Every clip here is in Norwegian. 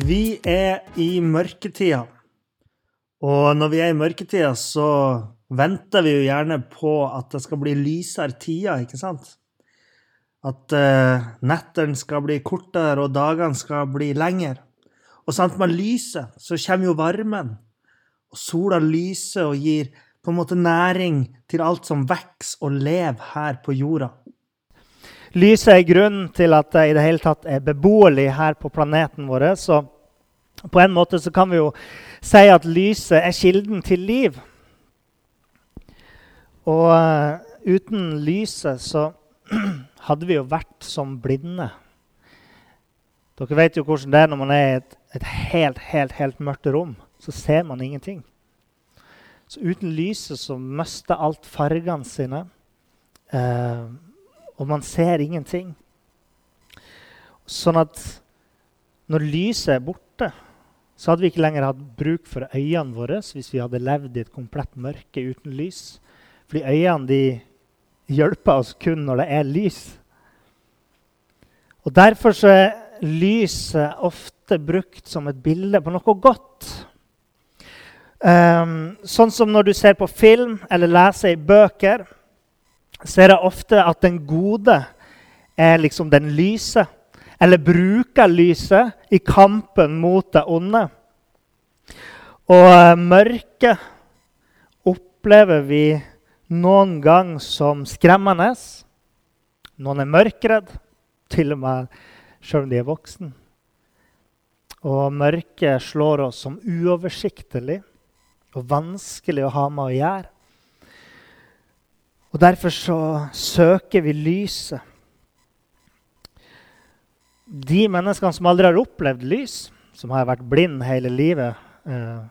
Vi er i mørketida. Og når vi er i mørketida, så venter vi jo gjerne på at det skal bli lysere tider, ikke sant? At uh, nettene skal bli kortere, og dagene skal bli lengre. Og sant med lyset så kommer jo varmen. Og sola lyser og gir på en måte næring til alt som vokser og lever her på jorda. Lyset er grunnen til at det i det hele tatt er beboelig her på planeten vår. Så på en måte så kan vi jo si at lyset er kilden til liv. Og uh, uten lyset så hadde vi jo vært som blinde. Dere vet jo hvordan det er når man er i et, et helt, helt, helt mørkt rom. Så ser man ingenting. Så uten lyset så mister alt fargene sine. Uh, og man ser ingenting. Sånn at når lyset er borte, så hadde vi ikke lenger hatt bruk for øynene våre hvis vi hadde levd i et komplett mørke uten lys. Fordi øynene de hjelper oss kun når det er lys. Og Derfor så er lyset ofte brukt som et bilde på noe godt. Um, sånn som når du ser på film eller leser i bøker, så er det ofte at den gode er liksom den lyse. Eller bruker lyset i kampen mot det onde. Og uh, mørket opplever vi noen gang som skremmende. Noen er mørkredd, til og med sjøl om de er voksen. Og mørket slår oss som uoversiktlig og vanskelig å ha med å gjøre. Og Derfor så søker vi lyset. De menneskene som aldri har opplevd lys, som har vært blind hele livet eh,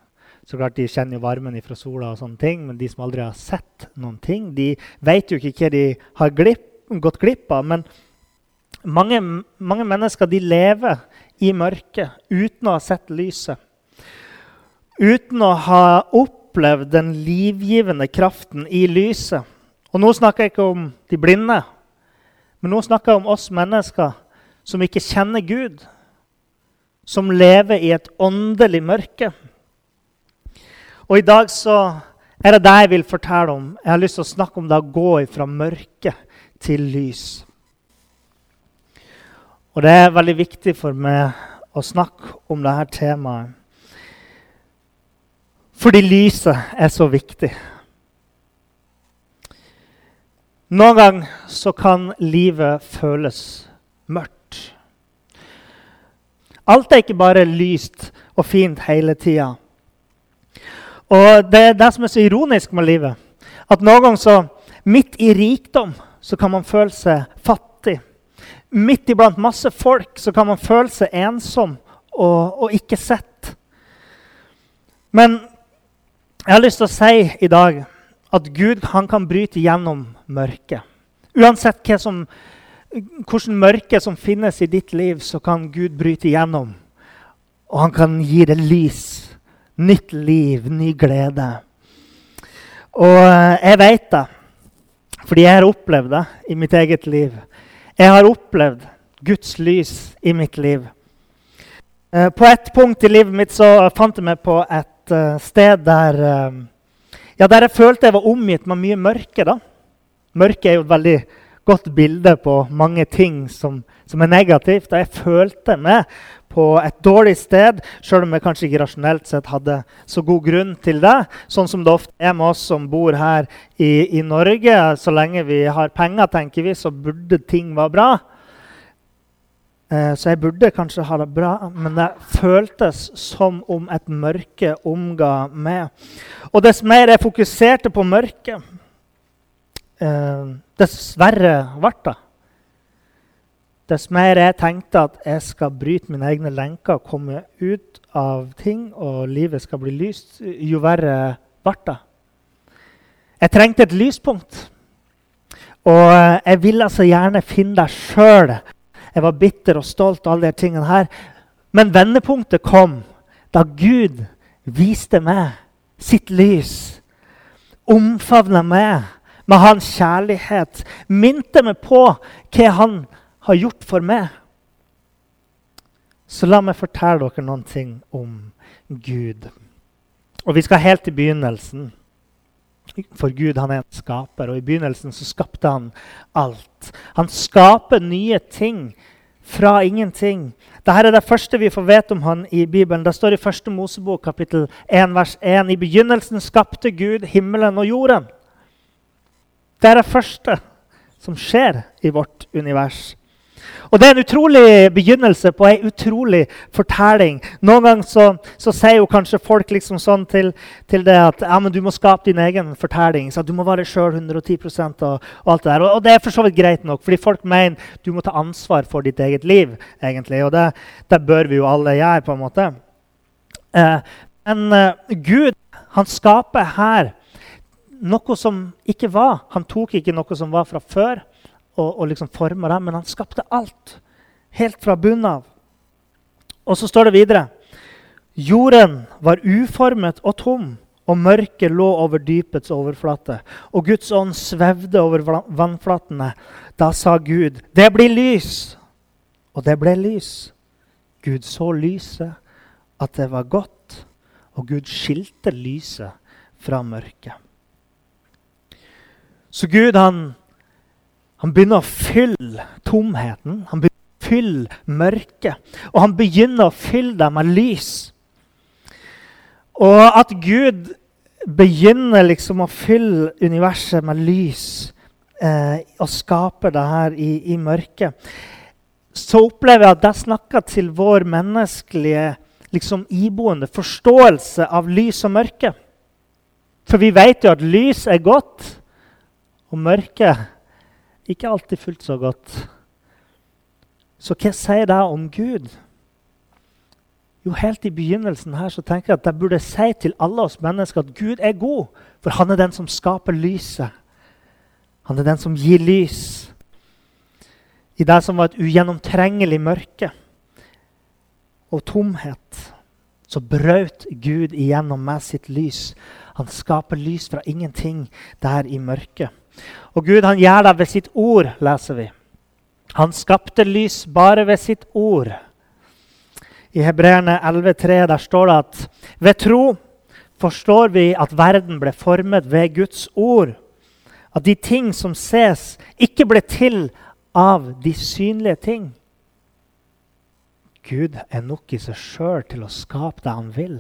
så klart De kjenner jo varmen fra sola, og sånne ting, men de som aldri har sett noen ting, de vet jo ikke hva de har glipp, gått glipp av. Men mange, mange mennesker de lever i mørket uten å ha sett lyset. Uten å ha opplevd den livgivende kraften i lyset. Og nå snakker jeg ikke om de blinde, men nå snakker jeg om oss mennesker som ikke kjenner Gud, som lever i et åndelig mørke. Og i dag så er det det jeg vil fortelle om. Jeg har lyst til å snakke om det å gå fra mørke til lys. Og det er veldig viktig for meg å snakke om dette temaet. Fordi lyset er så viktig. Noen ganger så kan livet føles mørkt. Alt er ikke bare lyst og fint hele tida. Og det er det som er så ironisk med livet. At noen ganger så, midt i rikdom så kan man føle seg fattig. Midt iblant masse folk så kan man føle seg ensom og, og ikke sett. Men jeg har lyst til å si i dag at Gud kan bryte gjennom mørket. Uansett som, hvordan mørke som finnes i ditt liv, så kan Gud bryte gjennom. Og han kan gi deg lys Nytt liv, ny glede. Og eh, jeg vet det, fordi jeg har opplevd det i mitt eget liv. Jeg har opplevd Guds lys i mitt liv. Eh, på et punkt i livet mitt så fant jeg meg på et eh, sted der, ja, der jeg følte jeg var omgitt med mye mørke. da. Mørke er jo et veldig godt bilde på mange ting som, som er negativt. Og jeg følte meg på et dårlig sted, sjøl om jeg kanskje ikke rasjonelt sett hadde så god grunn til det. Sånn som det ofte er med oss som bor her i, i Norge. Så lenge vi har penger, tenker vi, så burde ting være bra. Eh, så jeg burde kanskje ha det bra, men det føltes som om et mørke omga meg. Og dess mer jeg fokuserte på mørket, eh, dess verre ble det. dess mer jeg tenkte at jeg skal bryte mine egne lenker og komme ut av ting, og livet skal bli lyst, jo verre ble det. Jeg trengte et lyspunkt. Og jeg ville så gjerne finne det sjøl. Jeg var bitter og stolt og alle de tingene her. Men vendepunktet kom da Gud viste meg sitt lys. Omfavna meg med hans kjærlighet. Minte meg på hva han har gjort for meg. Så la meg fortelle dere noen ting om Gud. Og vi skal helt til begynnelsen. For Gud han er en skaper, og i begynnelsen så skapte han alt. Han skaper nye ting fra ingenting. Dette er det første vi får vite om han i Bibelen. Det står i 1. Mosebok kapittel 1, vers 1. I begynnelsen skapte Gud himmelen og jorden. Det er det første som skjer i vårt univers. Og Det er en utrolig begynnelse på ei utrolig fortelling. Noen ganger så, så, sier jo kanskje folk liksom sånn til, til det at ja, men du må skape din egen fortelling. Så du må være sjøl 110 og, og alt det der. Og, og, det er for så vidt greit nok, fordi folk mener du må ta ansvar for ditt eget liv. egentlig, Og det, det bør vi jo alle gjøre. på en måte. Eh, men eh, Gud han skaper her noe som ikke var. Han tok ikke noe som var fra før og, og liksom forma det, men han skapte alt. Helt fra bunnen av. Og så står det videre Jorden var uformet og tom, og mørket lå over dypets overflate. Og Guds ånd svevde over vannflatene. Da sa Gud, 'Det blir lys.' Og det ble lys. Gud så lyset, at det var godt, og Gud skilte lyset fra mørket. Så Gud han han begynner å fylle tomheten, han begynner å fylle mørket. Og han begynner å fylle det med lys. Og at Gud begynner liksom å fylle universet med lys eh, og skape det her i, i, mørket, så opplever jeg at det snakker til vår menneskelige liksom, iboende forståelse av lys og mørke. For vi vet jo at lys er godt, og mørke ikke alltid fullt så godt. Så hva sier det om Gud? Jo, Helt i begynnelsen her så tenker jeg at jeg burde si til alle oss mennesker at Gud er god. For han er den som skaper lyset. Han er den som gir lys. I det som var et ugjennomtrengelig mørke og tomhet, så brøt Gud igjennom med sitt lys. Han skaper lys fra ingenting der i mørket. Og Gud han gjør det ved sitt ord, leser vi. Han skapte lys bare ved sitt ord. I Hebreerne 11,3 der står det at ved tro forstår vi at verden ble formet ved Guds ord. At de ting som ses, ikke ble til av de synlige ting. Gud er nok i seg sjøl til å skape det han vil.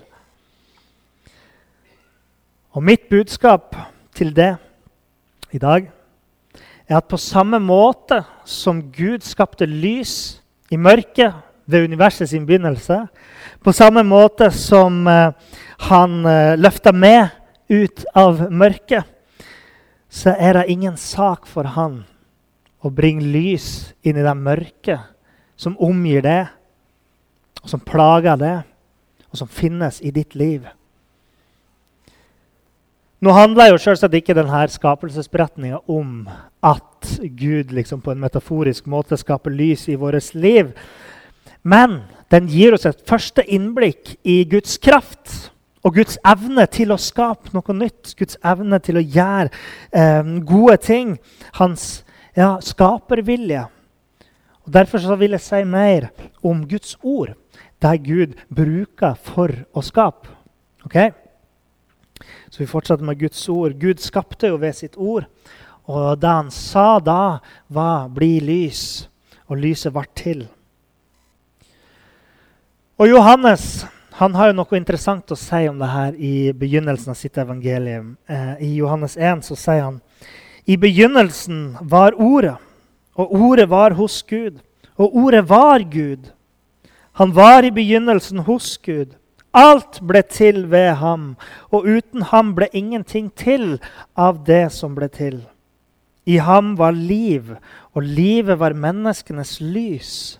Og mitt budskap til det i dag er at på samme måte som Gud skapte lys i mørket ved universets begynnelse, på samme måte som eh, han eh, løfta med ut av mørket, så er det ingen sak for han å bringe lys inn i det mørket som omgir det, og som plager det, og som finnes i ditt liv. Nå handler jo selvsagt ikke denne skapelsesberetninga om at Gud liksom på en metaforisk måte skaper lys i vårt liv. Men den gir oss et første innblikk i Guds kraft og Guds evne til å skape noe nytt. Guds evne til å gjøre eh, gode ting. Hans ja, skapervilje. Og Derfor så vil jeg si mer om Guds ord, det Gud bruker for å skape. Okay? Så vi fortsetter med Guds ord. Gud skapte jo ved sitt ord. Og det han sa da, var 'bli lys', og lyset ble til. Og Johannes han har jo noe interessant å si om det her i begynnelsen av sitt evangelium. Eh, I Johannes 1 så sier han i begynnelsen var Ordet, og Ordet var hos Gud. Og Ordet var Gud. Han var i begynnelsen hos Gud. Alt ble til ved ham, og uten ham ble ingenting til av det som ble til. I ham var liv, og livet var menneskenes lys.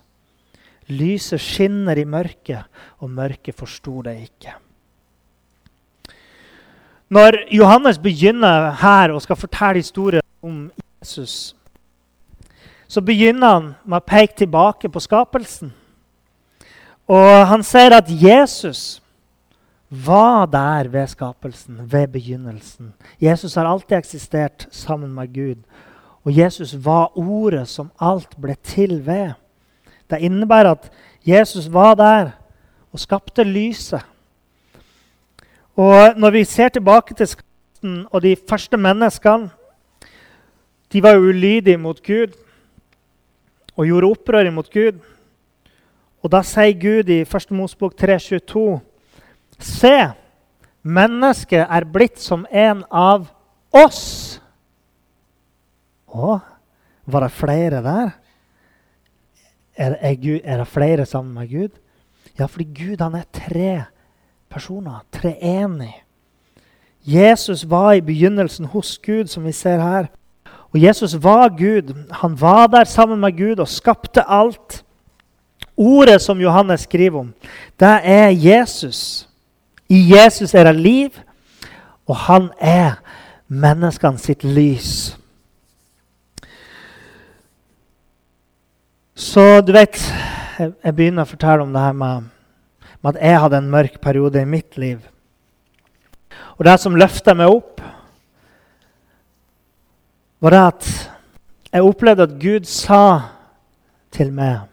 Lyset skinner i mørket, og mørket forsto det ikke. Når Johannes begynner her og skal fortelle historien om Jesus, så begynner han med å peke tilbake på skapelsen. Og han sier at Jesus var der ved skapelsen, ved begynnelsen. Jesus har alltid eksistert sammen med Gud. Og Jesus var ordet som alt ble til ved. Det innebærer at Jesus var der og skapte lyset. Og når vi ser tilbake til skapelsen og de første menneskene De var ulydige mot Gud og gjorde opprør mot Gud. Og da sier Gud i 1. Mosebok 3,22.: Se, mennesket er blitt som en av oss. Å, var det flere der? Er, er, Gud, er, det flere sammen med Gud? Ja, fordi Gud han er tre personer. Treenig. Jesus var i begynnelsen hos Gud, som vi ser her. Og Jesus var Gud. Han var der sammen med Gud og skapte alt. Ordet som Johannes skriver om, det er Jesus. I Jesus er det liv, og han er menneskene sitt lys. Så du vet Jeg begynner å fortelle om det her med, med, at jeg hadde en mørk periode i mitt liv. Og det som løfta meg opp, var det at jeg opplevde at Gud sa til meg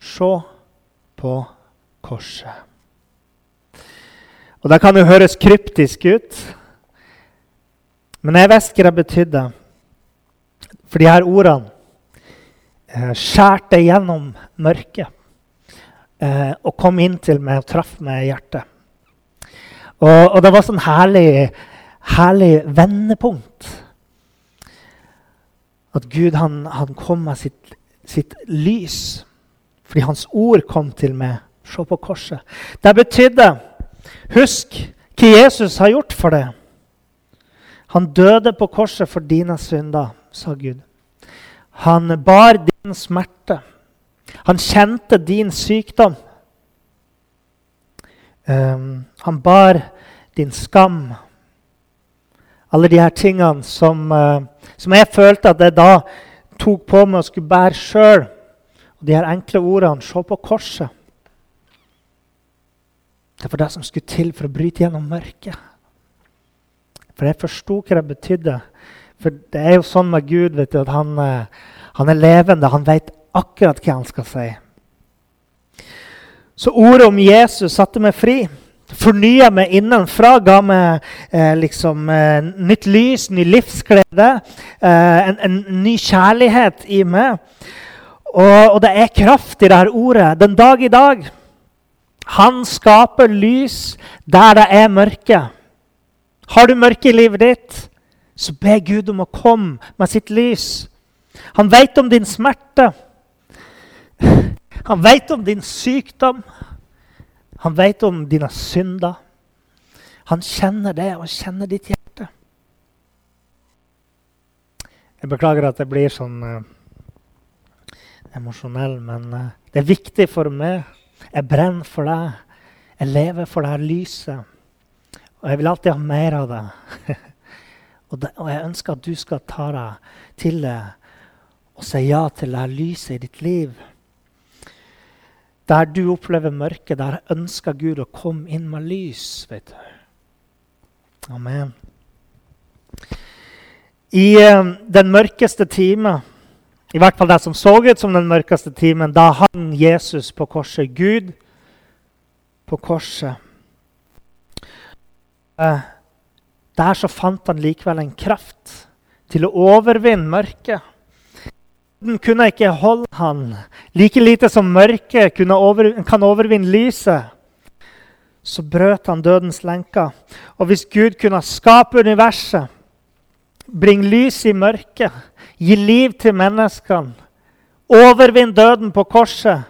Se på korset. Og Det kan jo høres kryptisk ut, men jeg visste hva det betydde. For de her ordene eh, skjærte gjennom mørket eh, og kom inn til meg og traff meg i hjertet. Og, og det var sånn herlig, herlig vendepunkt. At Gud han, han kom med sitt, sitt, lys fordi hans ord kom til meg. Se på korset. Det betydde Husk hva Jesus har gjort for deg. Han døde på korset for dine synder, sa Gud. Han bar din smerte. Han kjente din sykdom. Um, han bar din skam. Alle de her tingene som, uh, som jeg følte at jeg da tok på meg og skulle bære sjøl. De her enkle ordene 'se på korset'. Det var det som skulle til for å bryte gjennom mørket. For jeg forsto hva det betydde. For det er jo sånn med Gud du, at han, uh, han er levende. Han vet akkurat hva han skal si. Så ordet om Jesus satte meg fri. Fornya meg innenfra, ga meg eh, liksom, eh, nytt lys, ny livsglede. Eh, en, en, ny kjærlighet i meg. Og, og det er kraft i dette ordet. Den dag i dag. Han skaper lys der det er mørke. Har du mørke i livet ditt, så be Gud om å komme med sitt lys. Han vet om din smerte. Han vet om din sykdom. Han vet om dine synder. Han kjenner det og kjenner ditt hjerte. Jeg beklager at jeg blir sånn uh, emosjonell, men uh, det er viktig for meg. Jeg brenner for deg. Jeg lever for det her lyset. Og jeg vil alltid ha mer av det. og, det og jeg ønsker at du skal ta deg til det og si ja til det lyset i ditt liv. Der du opplever mørke, der ønsker Gud å komme inn med lys. vet du. Amen. I uh, den mørkeste time, i hvert fall det som så ut som den mørkeste timen, da han Jesus på korset. Gud på korset. Uh, der så fant han likevel en kraft til å overvinne mørket. Den kunne ikke holde han, like lite som mørket over, kan overvinne lyset. Så brøt han dødens lenker. Og hvis Gud kunne skape universet, bringe lys i mørket, gi liv til menneskene, Overvinn døden på korset,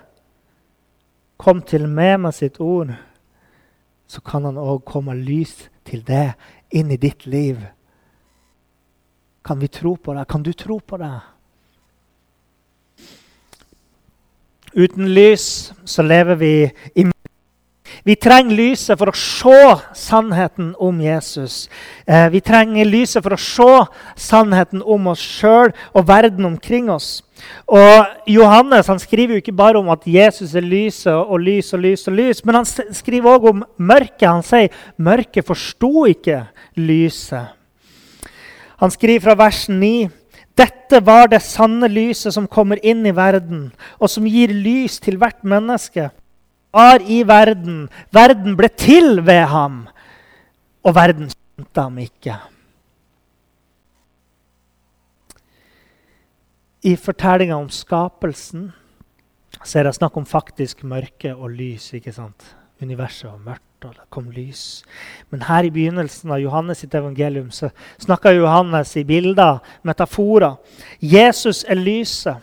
kom til meg med sitt ord, så kan han òg komme lys til det inn i ditt liv. Kan vi tro på det? Kan du tro på det? Uten lys så lever vi i vi trenger lyset for å se sannheten om Jesus. Eh, vi trenger lyset for å se sannheten om oss sjøl og verden omkring oss. Og Johannes han skriver jo ikke bare om at Jesus er lyset og lys og lys og lys, men han skriver òg om mørket. Han sier mørket forsto ikke lyset. Han skriver fra vers 9. Dette var det sanne lyset som kommer inn i verden, og som gir lys til hvert menneske var i verden. Verden ble til ved ham, og verden kjente ham ikke. I fortellinga om skapelsen så er det snakk om faktisk mørke og lys. ikke sant? Universet var mørkt, og det kom lys. Men her i begynnelsen av Johannes sitt evangelium så snakker Johannes i bilder, metaforer. Jesus er lyset.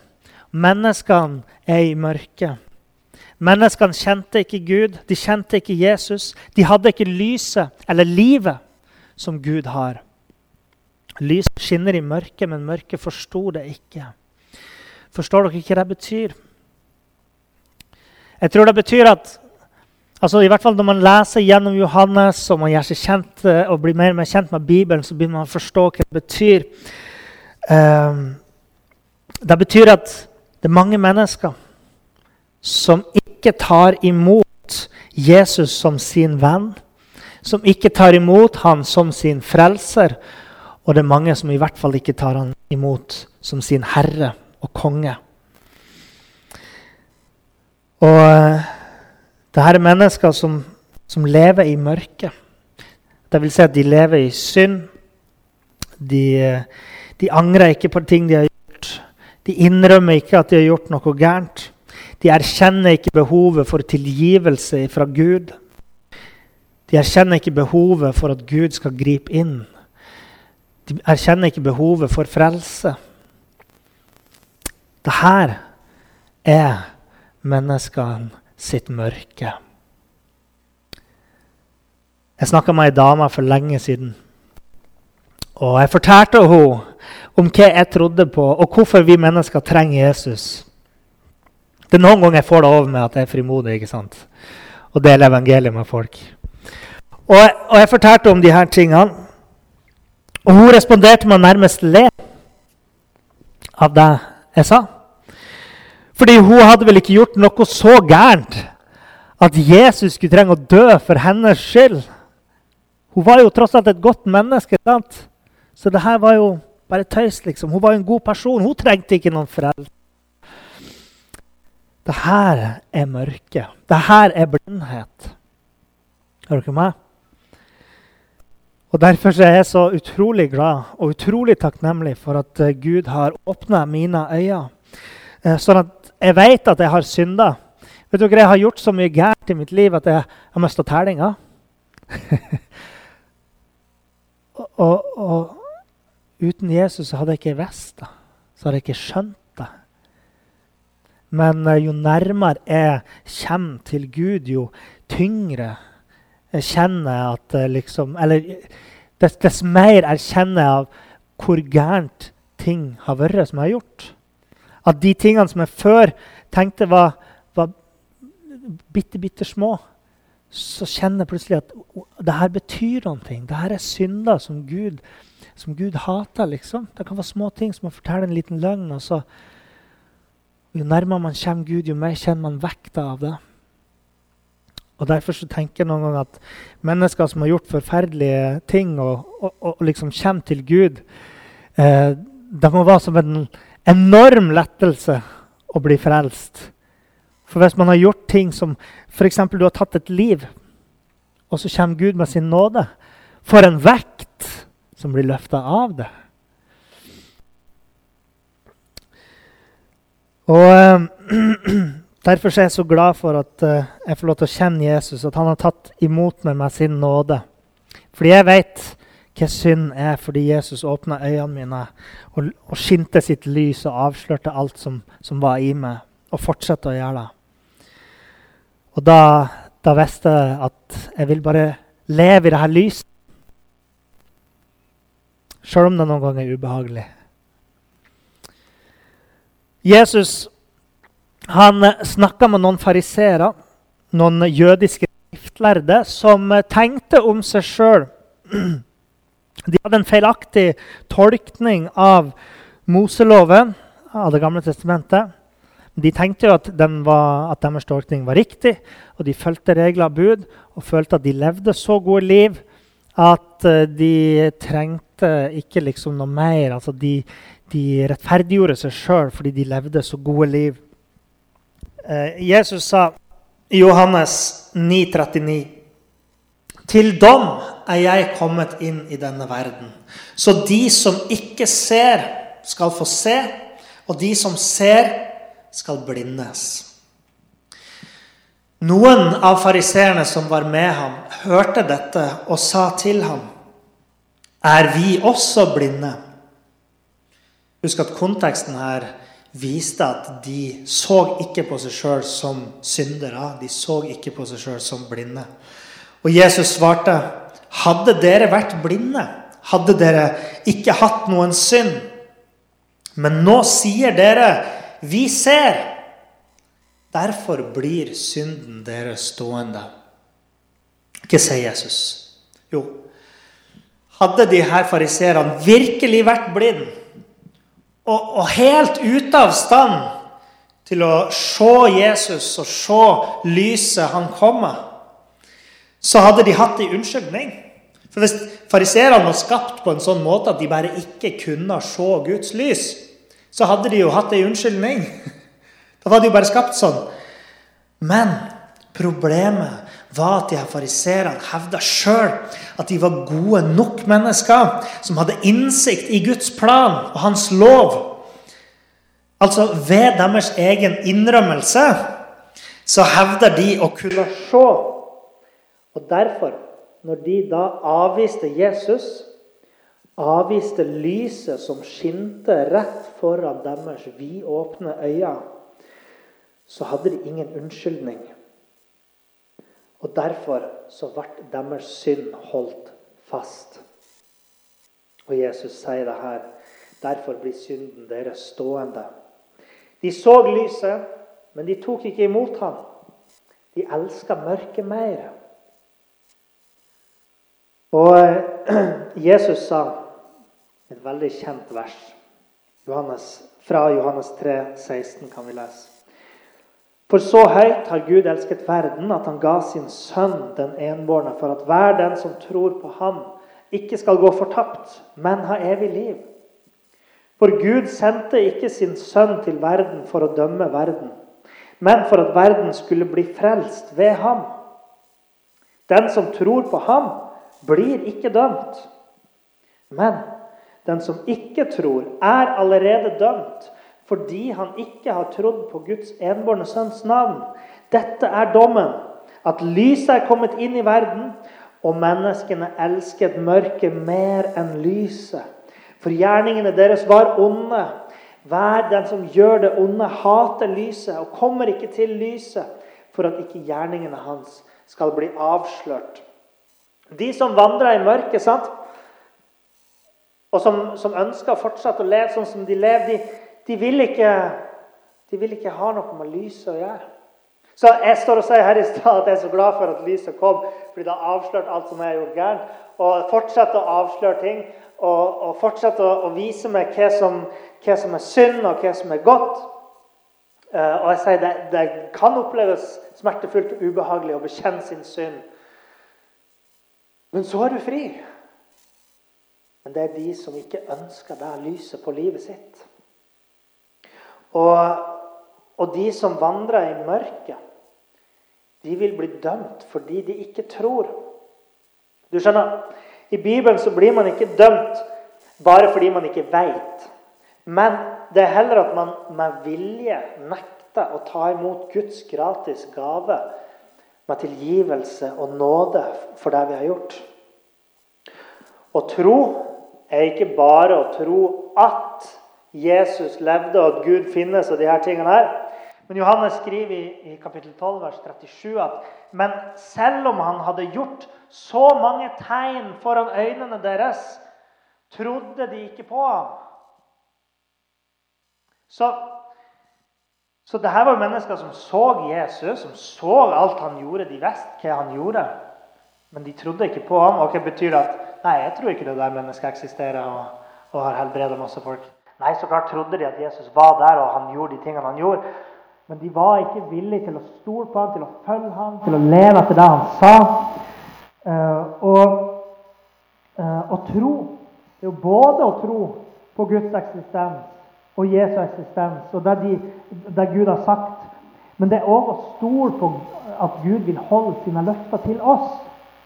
Menneskene er i mørket. Menneskene kjente ikke Gud, de kjente ikke Jesus. De hadde ikke lyset eller livet som Gud har. Lyset skinner i mørket, men mørket forsto det ikke. Forstår dere ikke hva det betyr? Jeg tror det betyr at altså i hvert fall Når man leser gjennom Johannes og man gjør seg kjent eh, og blir mer og mer kjent med Bibelen, så begynner man å forstå hva det betyr. Um, det betyr at det er mange mennesker som ikke tar imot Jesus som sin venn, som ikke tar imot han som sin frelser. Og det er mange som i hvert fall ikke tar han imot som sin herre og konge. Og uh, det her er mennesker som, som lever i mørket. Det vil si at de lever i synd. De, uh, de angrer ikke på ting de har gjort. De innrømmer ikke at de har gjort noe gærent. De erkjenner ikke behovet for tilgivelse fra Gud. De erkjenner ikke behovet for at Gud skal gripe inn. De erkjenner ikke behovet for frelse. Dette er menneskene sitt mørke. Jeg snakka med ei dame for lenge siden. Og jeg fortalte henne om hva jeg trodde på, og hvorfor vi mennesker trenger Jesus. Det er noen ganger jeg får det over med at jeg er frimodig ikke sant? og deler evangeliet med folk. Og, og, jeg fortalte om de her tingene. Og hun responderte med nærmest le av det jeg sa. Fordi hun hadde vel ikke gjort noe så gærent at Jesus skulle trenge å dø for hennes skyld. Hun var jo tross alt et godt menneske. Sant? Så det her var jo bare tøys. liksom. Hun var jo en god person. Hun trengte ikke noen foreldre. Det her er mørke. Det her er blindhet. Hører dere meg? Og Derfor er jeg så utrolig glad og utrolig takknemlig for at eh, Gud har åpna mine øyne, eh, sånn at jeg vet at jeg har synda. Vet dere, Jeg har gjort så mye gærent i mitt liv at jeg har mista tellinga. og, og, og, uten Jesus hadde jeg ikke visst det. Så hadde jeg ikke skjønt men eh, jo nærmere jeg kommer til Gud, jo tyngre jeg kjenner at eh, liksom Eller dess, dess mer erkjenner jeg av hvor gærent ting har vært som jeg har gjort. At de tingene som jeg før tenkte var, var bitte, bitte små, så kjenner jeg plutselig at det her betyr ting. Det her er synder som Gud, som Gud hater. liksom. Det kan være små ting som å fortelle en liten løgn. og så jo nærmere man kommer Gud, jo mer kjenner man vekta av det. Og Derfor så tenker jeg noen ganger at mennesker som har gjort forferdelige ting, og, og, og liksom kommer til Gud, eh, det må være som en enorm lettelse å bli frelst. For hvis man har gjort ting som f.eks. du har tatt et liv, og så kommer Gud med sin nåde, for en vekt som blir løfta av det. Og eh, Derfor er jeg så glad for at eh, jeg får lov til å kjenne Jesus, at han har tatt imot meg med sin nåde. Fordi jeg vet hva synd er, fordi Jesus åpna øynene mine og, og skinte sitt lys og avslørte alt som, som var i meg, og fortsatte å gjøre det. Og da, da visste jeg at jeg vil bare leve i det her lyset. sjøl om det noen ganger er ubehagelig. Jesus han snakka med noen fariseere, noen jødiske skriftlærde, som tenkte om seg sjøl. De hadde en feilaktig tolkning av Moseloven, av Det gamle testamentet. De tenkte jo at, var, at deres tolkning var riktig, og de fulgte regler og bud og følte at de levde så gode liv at eh, de trengte ikke liksom noe mer. Altså de, de rettferdiggjorde seg sjøl fordi de levde så gode liv. Eh, Jesus sa i Johannes 9, 39, Til dom er jeg kommet inn i denne verden, så de som ikke ser, skal få se, og de som ser, skal blindes. Noen av fariseerne som var med ham, hørte dette og sa til ham, Er vi også blinde? Husk at konteksten her viste at de så ikke på seg sjøl som syndere. De så ikke på seg sjøl som blinde. Og Jesus svarte, Hadde dere vært blinde, hadde dere ikke hatt noen synd. Men nå sier dere vi ser. Derfor blir synden deres stående. Hva sier Jesus? Jo, hadde de her fariserene virkelig vært blinde og, og, helt ute av stand til å se Jesus og se lyset han kommer, så hadde de hatt ei unnskyldning. For Hvis fariserene var skapt på en sånn måte at de bare ikke kunne se Guds lys, så hadde de jo hatt ei unnskyldning. Da var de jo bare skapt sånn. Men problemet var at de her fariserene hevda sjøl at de var gode nok mennesker som hadde innsikt i Guds plan og hans lov. Altså ved deres egen innrømmelse så hevder de å kunne se. Og derfor, når de da avviste Jesus avviste lyset som skinte rett foran deres vidåpne øyne, så hadde de ingen unnskyldning. Og derfor så ble deres synd holdt fast. Og Jesus sier det her. Derfor blir synden deres stående. De så lyset, men de tok ikke imot ham. De elska mørket mer. Og Jesus sa et veldig kjent vers. Johannes, fra Johannes 3, 16 kan vi lese. For så høyt har Gud elsket verden, at han ga sin sønn den enbårne, for at hver den som tror på ham, ikke skal gå fortapt, men ha evig liv. For Gud sendte ikke sin sønn til verden for å dømme verden, men for at verden skulle bli frelst ved ham. Den som tror på ham, blir ikke dømt. Men den som ikke tror, er allerede dømt fordi han ikke har trodd på Guds enbårne sønns navn. Dette er dommen, at lyset er kommet inn i verden, og menneskene elsket mørket mer enn lyset. For gjerningene deres var onde. Hver den som gjør det onde, hater lyset og kommer ikke til lyset, for at ikke gjerningene hans skal bli avslørt. De som vandrer i mørket, sant? og som, som ønsker å fortsette å leve sånn som de lever, de, de, vil, ikke, de vil ikke ha noe med lyset å gjøre. Så Jeg står og sier her i stad at jeg er så glad for at lyset kom, fordi det har avslørt alt som jeg har gjort gærent. Og fortsette å avsløre ting og, og fortsette å, å, vise meg hva som, hva som, er synd, og hva som er godt. Uh, og jeg sier det, det kan oppleves smertefullt og ubehagelig å bekjenne sin synd. Men så er du fri. Men det er de som ikke ønsker det lyset på livet sitt. Og, og de som vandrer i mørket, de vil bli dømt fordi de ikke tror. Du skjønner, I Bibelen så blir man ikke dømt bare fordi man ikke veit. Men det er heller at man med vilje nekter å ta imot Guds gratis gave med tilgivelse og nåde for det vi har gjort. Å tro er ikke bare å tro at Jesus levde, og at Gud finnes, og de her tingene her. Men Johannes skriver i, kapittel 12, vers 37 at men selv om han hadde gjort så mange tegn foran øynene deres, trodde de ikke på ham. Så, så det her var mennesker som så Jesus, som så alt han gjorde. De visste hva han gjorde, men de trodde ikke på ham. Og hva betyr det at Nei, jeg tror ikke det der mennesket eksisterer og, og har helbreda masse folk. Nei, så klart trodde de at Jesus var der, og han gjorde de tingene han gjorde. Men de var ikke villige til å stole på ham, til å følge ham, til å leve etter det han sa. Uh, og uh, å tro det er jo både å tro på Guds eksistens og Jesu eksistens, og det, de, det Gud har sagt. Men det er òg å stole på at Gud vil holde sine løfter til oss.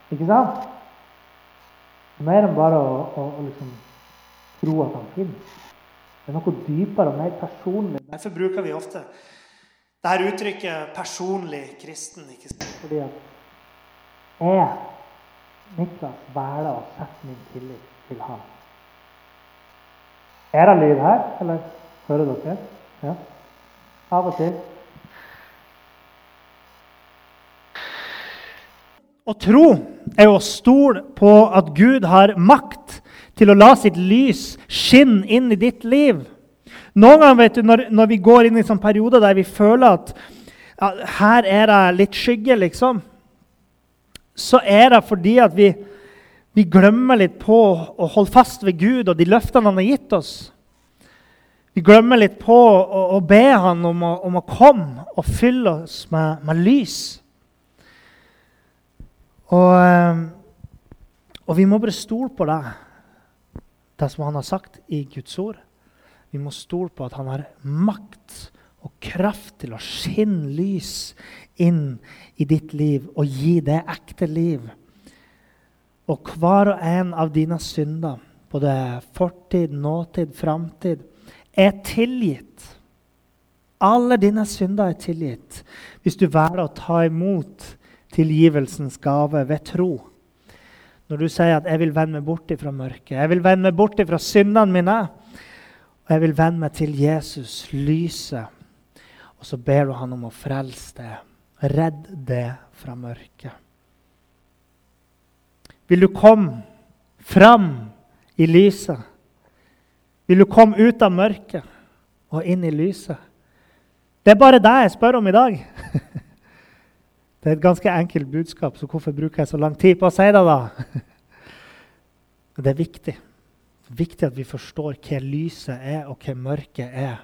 Ikke sant? Mer enn bare å, å, å liksom tro at han finnes. Det er noe dypere og mer personlig. Derfor bruker vi ofte dette uttrykket 'personlig kristen'. ikke sant? Fordi at jeg, Niklas, velger å sette min tillit til ham. Er det lyd her, eller hører dere? Ja. Av og til. Å tro er å stole på at Gud har makt til å la sitt lys skinne inn i ditt liv. Noen ganger vet du, når, når vi går inn i en sånn periode der vi føler at ja, her er det litt skygge, liksom, så er det fordi at vi, vi glemmer litt på å holde fast ved Gud og de løftene han har gitt oss. Vi glemmer litt på å, å be han om å, om å, komme og fylle oss med, med lys. Og, eh, og vi må bare stole på det det som han har sagt i Guds ord. Vi må stole på at han har makt og kraft til å skinne lys inn i ditt liv og gi det ekte liv. Og hver og en av dine synder, både fortid, nåtid, framtid, er tilgitt. Alle dine synder er tilgitt hvis du velger å ta imot tilgivelsens gave ved tro. Når du sier at 'jeg vil vende meg bort fra mørket', 'jeg vil vende meg bort fra syndene mine', og 'jeg vil vende meg til Jesus, lyset', og så ber du han om å frelse det, redd det fra mørket. Vil du komme fram i lyset? Vil du komme ut av mørket og inn i lyset? Det er bare det jeg spør om i dag. Det er et ganske enkelt budskap, så hvorfor bruker jeg så lang tid på å si det? da? Det er viktig. Det er viktig at vi forstår hva lyset er, og hva mørket er.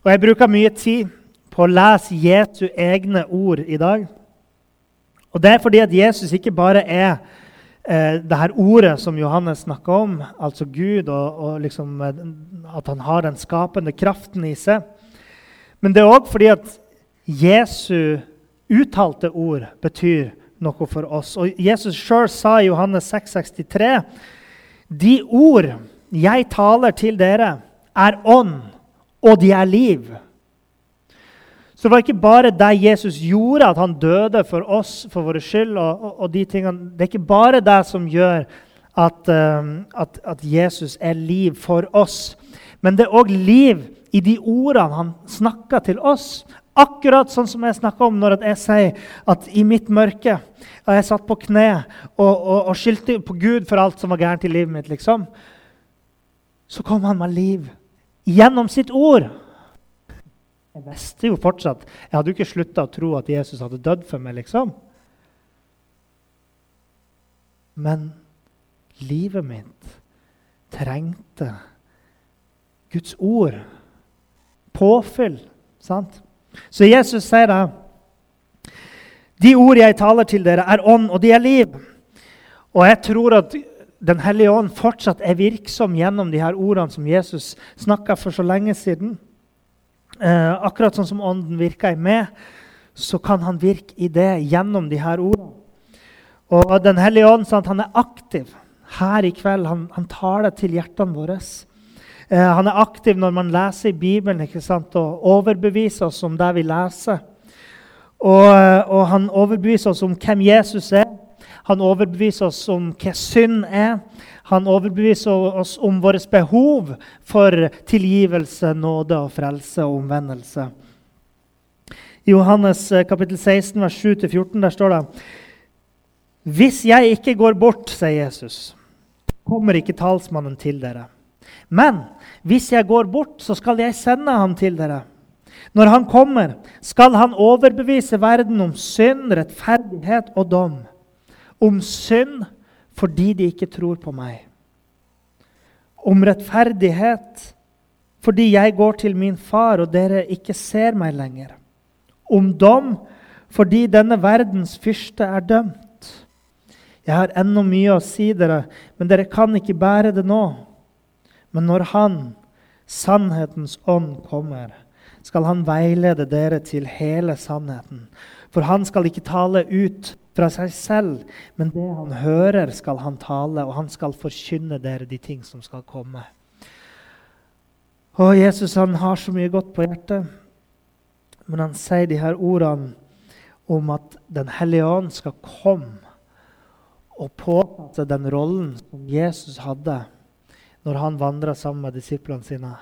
Og Jeg bruker mye tid på å lese Jesu egne ord i dag. Og Det er fordi at Jesus ikke bare er eh, det her ordet som Johannes snakker om, altså Gud, og, og liksom, eh, at han har den skapende kraften i seg. Men det er òg fordi at Jesu uttalte ord betyr noe for oss. Og Jesus sjøl sa i Johannes 6,63.: De ord jeg taler til dere, er ånd, og de er liv. Så det var ikke bare det Jesus gjorde, at han døde for oss for våre skyld. og, og, og de tingene. Det er ikke bare det som gjør at, uh, at, at Jesus er liv for oss. Men det er òg liv i de ordene han snakker til oss. Akkurat sånn som jeg snakker om når jeg sier at i mitt mørke og jeg satt på kne og, og, og skyldte på Gud for alt som var gærent i livet mitt. liksom. Så kom han med liv gjennom sitt ord. Jeg visste jo fortsatt Jeg hadde jo ikke slutta å tro at Jesus hadde dødd for meg. liksom. Men livet mitt trengte Guds ord påfyll. Sant? Så Jesus sier det. De ord jeg taler til dere, er ånd, og de er liv. Og jeg tror at Den hellige ånd fortsatt er virksom gjennom de her ordene som Jesus snakka for så lenge siden. Eh, akkurat sånn som ånden virker i meg, så kan han virke i det gjennom de her ordene. Og Den hellige ånd sant, han er aktiv her i kveld. Han, han taler til hjertene våre. Eh, han er aktiv når man leser i Bibelen ikke sant? og overbeviser oss om det vi leser. Og, eh, og, han overbeviser oss om hvem Jesus er. Han overbeviser oss om hva synd er. Han overbeviser oss om vårt behov for tilgivelse, nåde og frelse og omvendelse. I Johannes eh, kapittel 16, vers 7-14 der står det Hvis jeg ikke går bort, sier Jesus, kommer ikke talsmannen til dere. Men hvis jeg går bort, så skal jeg sende ham til dere. Når han kommer, skal han overbevise verden om synd, rettferdighet og dom. Om synd fordi de ikke tror på meg. Om rettferdighet fordi jeg går til min far, og dere ikke ser meg lenger. Om dom fordi denne verdens fyrste er dømt. Jeg har ennå mye å si dere, men dere kan ikke bære det nå. Men når Han, sannhetens ånd, kommer, skal han veilede dere til hele sannheten. For han skal ikke tale ut fra seg selv, men det han hører, skal han tale, og han skal forkynne dere de ting som skal komme. Og Jesus han har så mye godt på hjertet, men han sier de her ordene om at Den hellige ånd skal komme og påta seg den rollen som Jesus hadde når han vandra sammen med disiplene sine.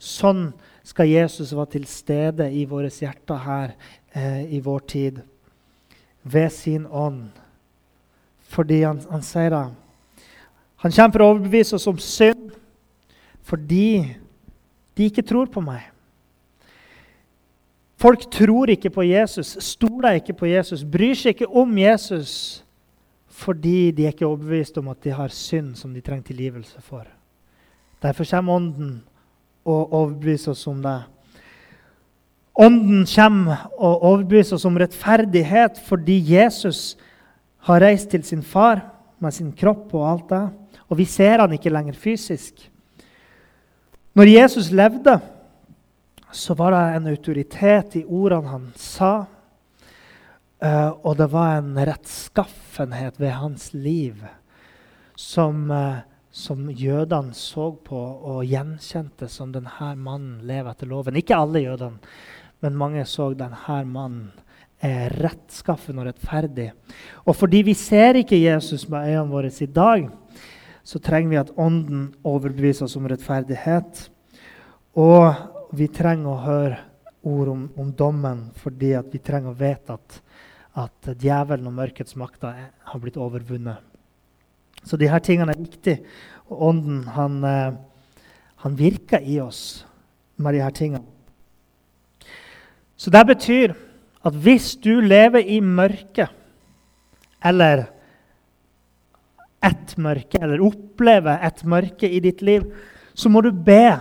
Sånn skal Jesus være til stede i våre hjerter her eh, i vår tid ved sin ånd. Fordi han, han sier det. Han kommer for å overbevise oss om synd fordi de ikke tror på meg. Folk tror ikke på Jesus, stoler ikke på Jesus, bryr seg ikke om Jesus fordi de er ikke overbevist om at de har synd som de trenger tilgivelse for. Derfor kommer Ånden og overbeviser oss om det. Ånden kommer og overbeviser oss om rettferdighet fordi Jesus har reist til sin far med sin kropp og alt det. Og vi ser han ikke lenger fysisk. Når Jesus levde, så var det en autoritet i ordene han sa. Uh, og det var en rettskaffenhet ved hans liv som, uh, som jødene så på og gjenkjente som denne mannen lever etter loven. Ikke alle jødene, men mange så denne mannen er rettskaffen og rettferdig. Og fordi vi ser ikke Jesus med øynene våre i dag, så trenger vi at Ånden overbeviser oss om rettferdighet. Og vi trenger å høre ord om, om dommen fordi vi trenger å vite at at djevelen og mørkets makter har blitt overvunnet. Så de her tingene er viktige. Og Ånden han, eh, han virker i oss med de her tingene. Så det betyr at hvis du lever i mørket, eller et mørke, eller opplever et mørke i ditt liv, så må du be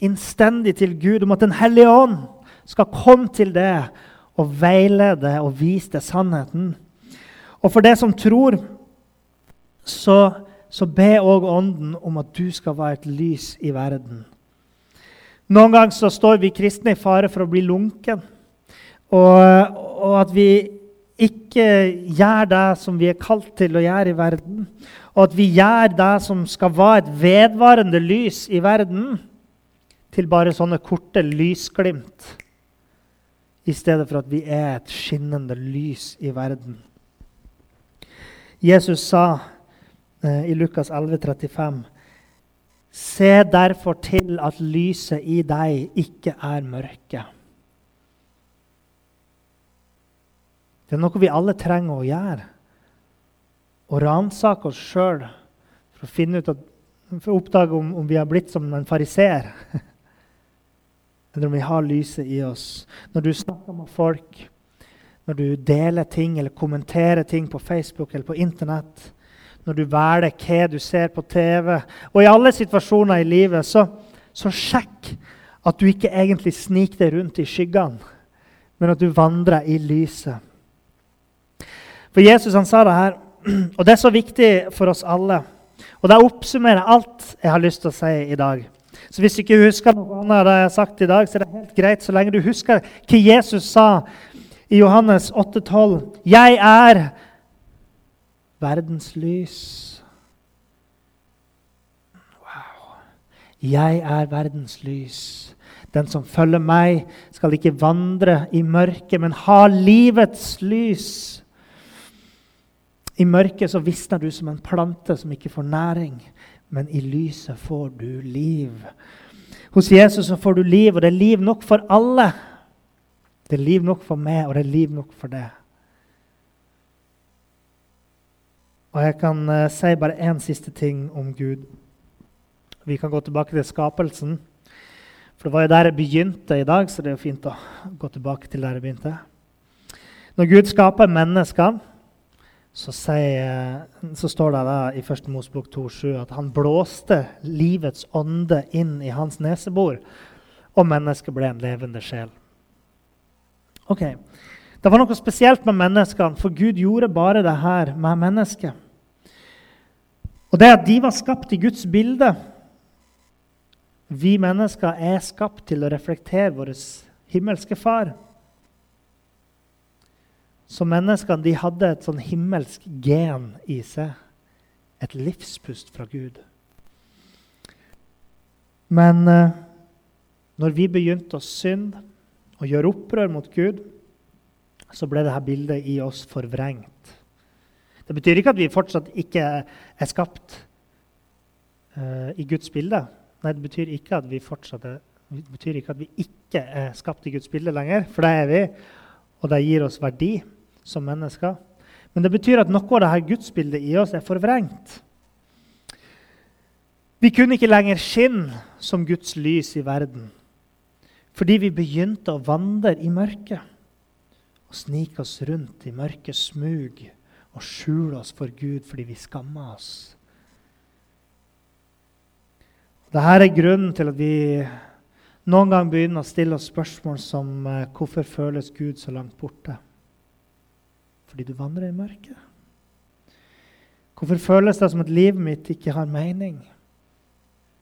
innstendig til Gud om at Den hellige ånd skal komme til deg og veilede og vise deg sannheten. Og for det som tror, så, så be òg Ånden om at du skal være et lys i verden. Noen ganger så står vi kristne i fare for å bli lunken. Og, og at vi ikke gjør det som vi er kalt til å gjøre i verden. Og at vi gjør det som skal være et vedvarende lys i verden, til bare sånne korte lysglimt i stedet for at vi er et skinnende lys i verden. Jesus sa i Lukas 11, 35, Se derfor til at lyset i deg ikke er mørke. Det er noe vi alle trenger å gjøre. Å ransake oss sjøl for å for å oppdage om, om vi har blitt som en fariseer. eller om vi har lyset i oss. Når du snakker med folk, når du deler ting eller kommenterer ting på Facebook eller på Internett, når du velger hva du ser på TV, og i alle situasjoner i livet, så, så sjekk at du ikke egentlig sniker deg rundt i skyggene, men at du vandrer i lyset. For Jesus han sa det her, og det er så viktig for oss alle. Og det oppsummerer alt jeg har lyst til å si i dag. Så hvis du ikke husker noe annet det jeg har sagt i dag, så er det helt greit så lenge du husker hva Jesus sa i Johannes 8,12. Jeg er verdens lys. Wow. Jeg er verdens lys. Den som følger meg, skal ikke vandre i mørket, men ha livets lys. I mørket så visner du som en plante som ikke får næring men i lyset får du liv. Hos Jesus så får du liv, og det er liv nok for alle. Det er liv nok for meg, og det er liv nok for deg. Og jeg kan uh, si bare én siste ting om Gud. Vi kan gå tilbake til skapelsen. For det var jo der jeg begynte i dag, så det er jo fint å gå tilbake til der jeg begynte. Når Gud skaper mennesker, så, sier, så står det da i 1. Mosebok 2,7 at han blåste livets ånde inn i hans nesebor, og mennesket ble en levende sjel. Ok, Det var noe spesielt med menneskene, for Gud gjorde bare det her med mennesket. Og det at de var skapt i Guds bilde Vi mennesker er skapt til å reflektere vår himmelske Far. Så menneskene de hadde et sånn himmelsk gen i seg. Et livspust fra Gud. Men eh, når vi begynte å synde og gjøre opprør mot Gud, så ble dette bildet i oss forvrengt. Det betyr ikke at vi fortsatt ikke er skapt uh, i Guds bilde. Nei, det betyr ikke at vi fortsatt er, det betyr ikke at vi ikke er skapt i Guds bilde lenger, for det er vi. Og det gir oss verdi som mennesker. Men det betyr at noe av dette gudsbildet i oss er forvrengt. Vi kunne ikke lenger skinne som Guds lys i verden fordi vi begynte å vandre i mørket og snike oss rundt i mørke smug og skjule oss for Gud fordi vi skammer oss. Dette er grunnen til at vi noen gang begynner å stille oss spørsmål som eh, hvorfor føles Gud så langt borte? Fordi du vandrer i mørket. Hvorfor føles det som at livet mitt ikke har mening?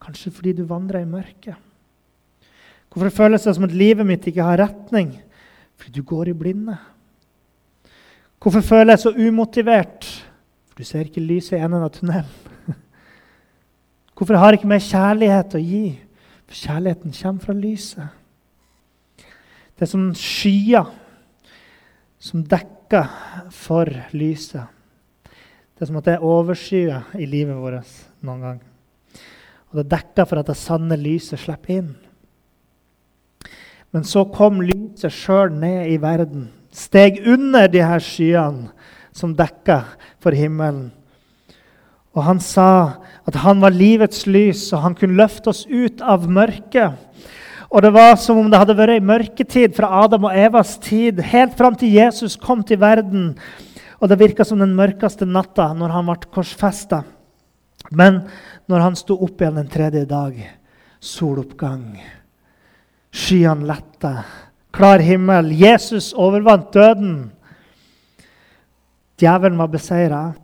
Kanskje fordi du vandrer i mørket. Hvorfor føles det som at livet mitt ikke har retning? Fordi du går i blinde. Hvorfor føler jeg så umotivert? For du ser ikke lyset i enden av tunnelen. Hvorfor har jeg ikke mer kjærlighet å gi? For kjærligheten kommer fra lyset. Det er som skyer som dekker for lyset. Det er som at det er overskyer i livet vårt noen gang. Og det dekker for at det sanne lyset slipper inn. Men så kom lyset sjøl ned i verden steg under de her skyene som dekka for himmelen. Og han sa at han var livets lys, og han kunne løfte oss ut av mørket. Og det var som om det hadde vært ei mørketid fra Adam og Evas tid helt fram til Jesus kom til verden. Og det virka som den mørkeste natta når han ble korsfesta. Men når han sto opp igjen den tredje dag, soloppgang, skyene lette. klar himmel. Jesus overvant døden. Djevelen var beseira.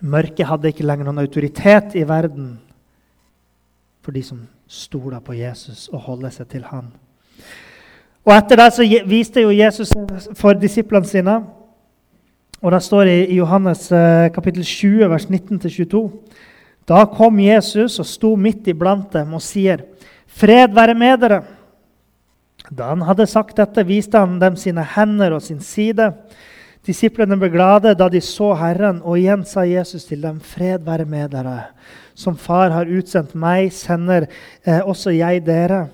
Mørket hadde ikke lenger noen autoritet i verden for de som stoler på Jesus og holder seg til han. Og Etter det så viste jo Jesus for disiplene sine. Og Det står i Johannes eh, kapittel 20, vers 19-22. Da kom Jesus og sto midt iblant dem og sier, 'Fred være med dere.' Da han hadde sagt dette, viste han dem sine hender og sin side. Disiplene ble glade da de så Herren, og igjen sa Jesus til dem, 'Fred være med dere.' Som Far har utsendt meg, sender eh, også jeg dere.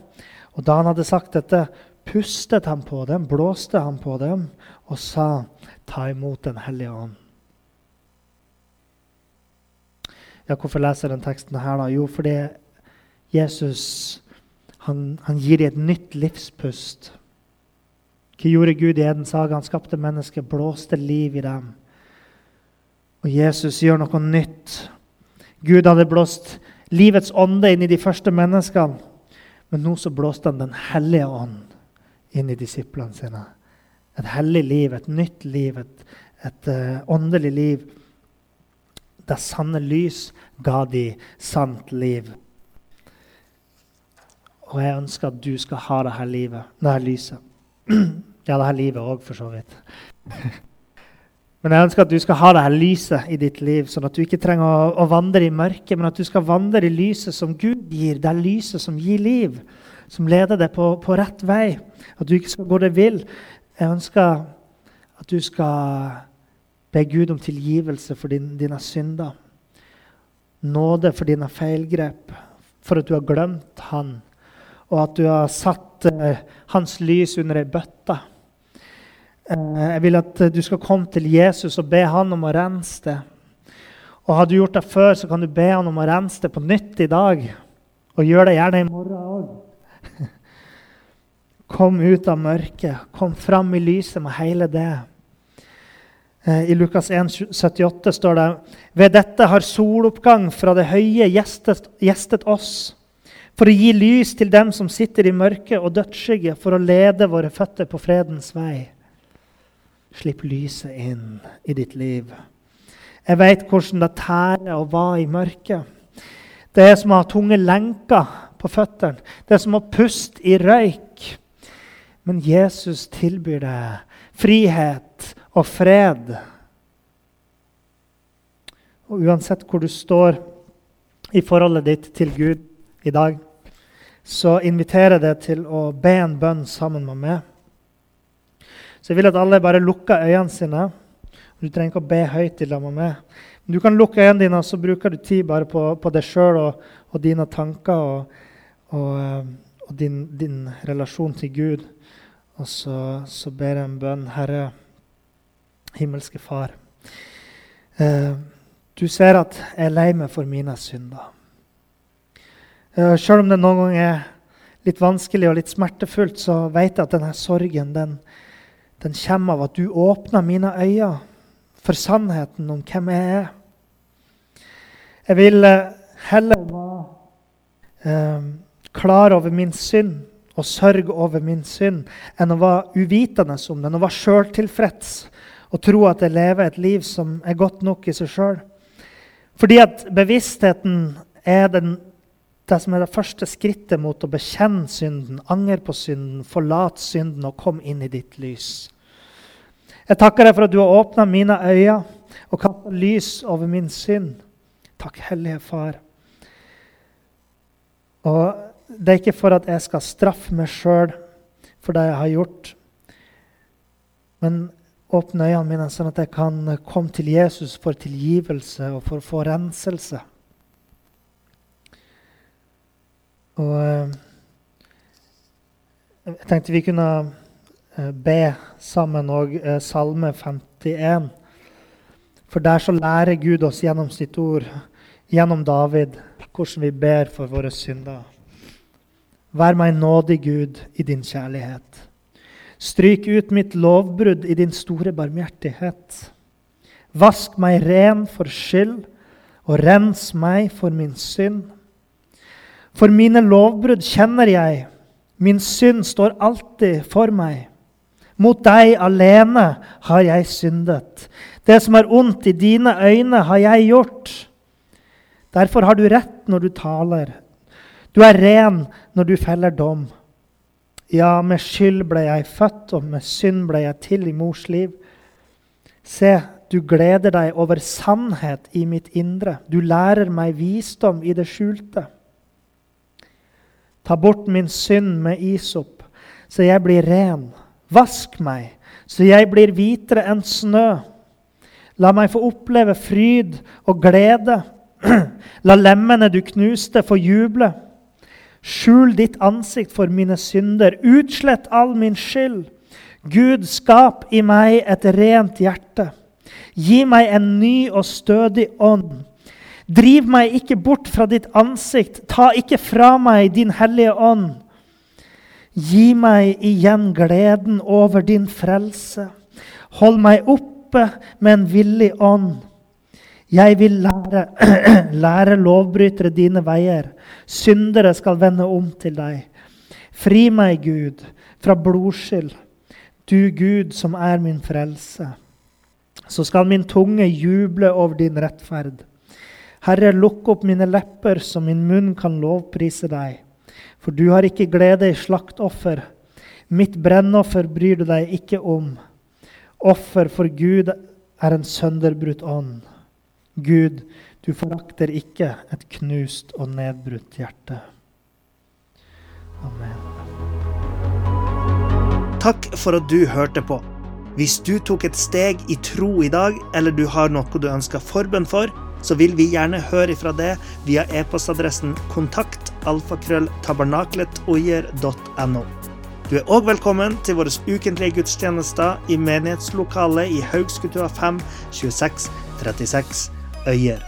Og da han hadde sagt dette, pustet han på dem, blåste han på dem og sa, 'Ta imot Den hellige ånd'. Ja, hvorfor leser jeg den teksten her? da? Jo, fordi Jesus han, han gir dem et nytt livspust. Hva gjorde Gud i Edens hage? Han skapte mennesker, blåste liv i dem. Og Jesus gjør noe nytt. Gud hadde blåst livets ånde inn i de første menneskene. Men nå så blåste han Den hellige ånd inn i disiplene sine. Et hellig liv, et nytt liv, et, et uh, åndelig liv. Det sanne lys ga de sant liv. Og jeg ønsker at du skal ha det her livet, det her lyset. Ja, det her livet òg, for så vidt. Men jeg ønsker at du skal ha det her lyset i ditt liv, sånn at du ikke trenger å, å, vandre i mørket, men at du skal vandre i lyset som Gud gir. Det er lyset som gir liv, som leder deg på, på rett vei. At du ikke skal gå deg vill. Jeg ønsker at du skal be Gud om tilgivelse for din, dine synder. Nåde for dine feilgrep, for at du har glemt Han og at du har satt eh, hans lys under ei bøtte. Eh, jeg vil at du skal komme til Jesus og be han om å rense det. Og har du gjort det før, så kan du be han om å rense det på nytt i dag. Og gjør det gjerne i morgen òg. Kom ut av mørket. Kom fram i lyset med hele det. Eh, I Lukas 1, 78 står det ved dette har soloppgang fra det høye gjestet, gjestet oss, for å gi lys til dem som sitter i mørket og dødsskygge, for å lede våre føtter på fredens vei. Slipp lyset inn i ditt liv. Jeg vet hvordan det tærer å være i mørket. Det er som å ha tunge lenker på føttene. Det er som å puste i røyk. Men Jesus tilbyr deg frihet og fred. Og uansett hvor du står i forholdet ditt til Gud i dag, så inviterer jeg deg til å be en bønn sammen med meg. Så jeg vil at alle bare lukker øynene sine. Du trenger ikke å be høyt i lag med meg. Du kan lukke øynene dine, og så bruker du tid bare på, på deg sjøl og, og, dine tanker og, og, eh, og din, din, relasjon til Gud. Og så, så ber jeg en bønn. Herre, himmelske Far. Eh, du ser at jeg er lei meg for mine synder. Sjøl om det noen ganger er litt vanskelig og litt smertefullt, så vet jeg at denne sorgen den, den kommer av at du åpner mine øyne for sannheten om hvem jeg er. Jeg vil eh, heller være eh, klar over min synd og sørge over min synd enn å være uvitende om den og være sjøltilfreds og tro at jeg lever et liv som er godt nok i seg sjøl. Fordi at bevisstheten er den, det som er det første skrittet mot å bekjenne synden, angre på synden, forlate synden og komme inn i ditt lys. Jeg takker deg for at du har åpna mine øyne og kasta lys over min synd. Takk, Hellige Far. Og det er ikke for at jeg skal straffe meg sjøl for det jeg har gjort. Men åpne øynene mine, sånn at jeg kan komme til Jesus for tilgivelse og for å få renselse. Og eh, jeg tenkte vi kunne eh, be sammen òg eh, Salme 51. For der så lærer Gud oss gjennom sitt ord, gjennom David, hvordan vi ber for våre synder. Vær meg nådig, Gud, i din kjærlighet. Stryk ut mitt lovbrudd i din store barmhjertighet. Vask meg ren for skyld, og rens meg for min synd. For mine lovbrudd kjenner jeg, min synd står alltid for meg. Mot deg alene har jeg syndet. Det som er ondt i dine øyne, har jeg gjort. Derfor har du rett når du taler. Du er ren når du feller dom. Ja, med skyld ble jeg født, og med synd ble jeg til i mors liv. Se, du gleder deg over sannhet i mitt indre. Du lærer meg visdom i det skjulte. Ta bort min synd med isop, så jeg blir ren. Vask meg, så jeg blir hvitere enn snø. La meg få oppleve fryd og glede. La lemmene du knuste, få juble. Skjul ditt ansikt for mine synder. Utslett all min skyld. Gud, skap i meg et rent hjerte. Gi meg en ny og stødig ånd. Driv meg ikke bort fra ditt ansikt. Ta ikke fra meg din hellige ånd. Gi meg igjen gleden over din frelse. Hold meg oppe med en villig ånd. Jeg vil lære, lære lovbrytere dine veier. Syndere skal vende om til deg. Fri meg, Gud, fra blodskyld. Du Gud som er min frelse. Så skal min tunge juble over din rettferd. Herre, lukk opp mine lepper, så min munn kan lovprise deg. For du har ikke glede i slaktoffer. Mitt brennoffer bryr du deg ikke om. Offer for Gud er en sønderbrutt ånd. Gud, du forakter ikke et knust og nedbrutt hjerte. Amen. Takk for at du hørte på. Hvis du tok et steg i tro i dag, eller du har noe du ønsker forbønn for, så vil vi gjerne høre ifra det via e-postadressen kontakt alfakrølltabernakletogjer.no. Du er òg velkommen til våre ukentlige gudstjenester i menighetslokalet i Haugskutua 5 26 36 øyer.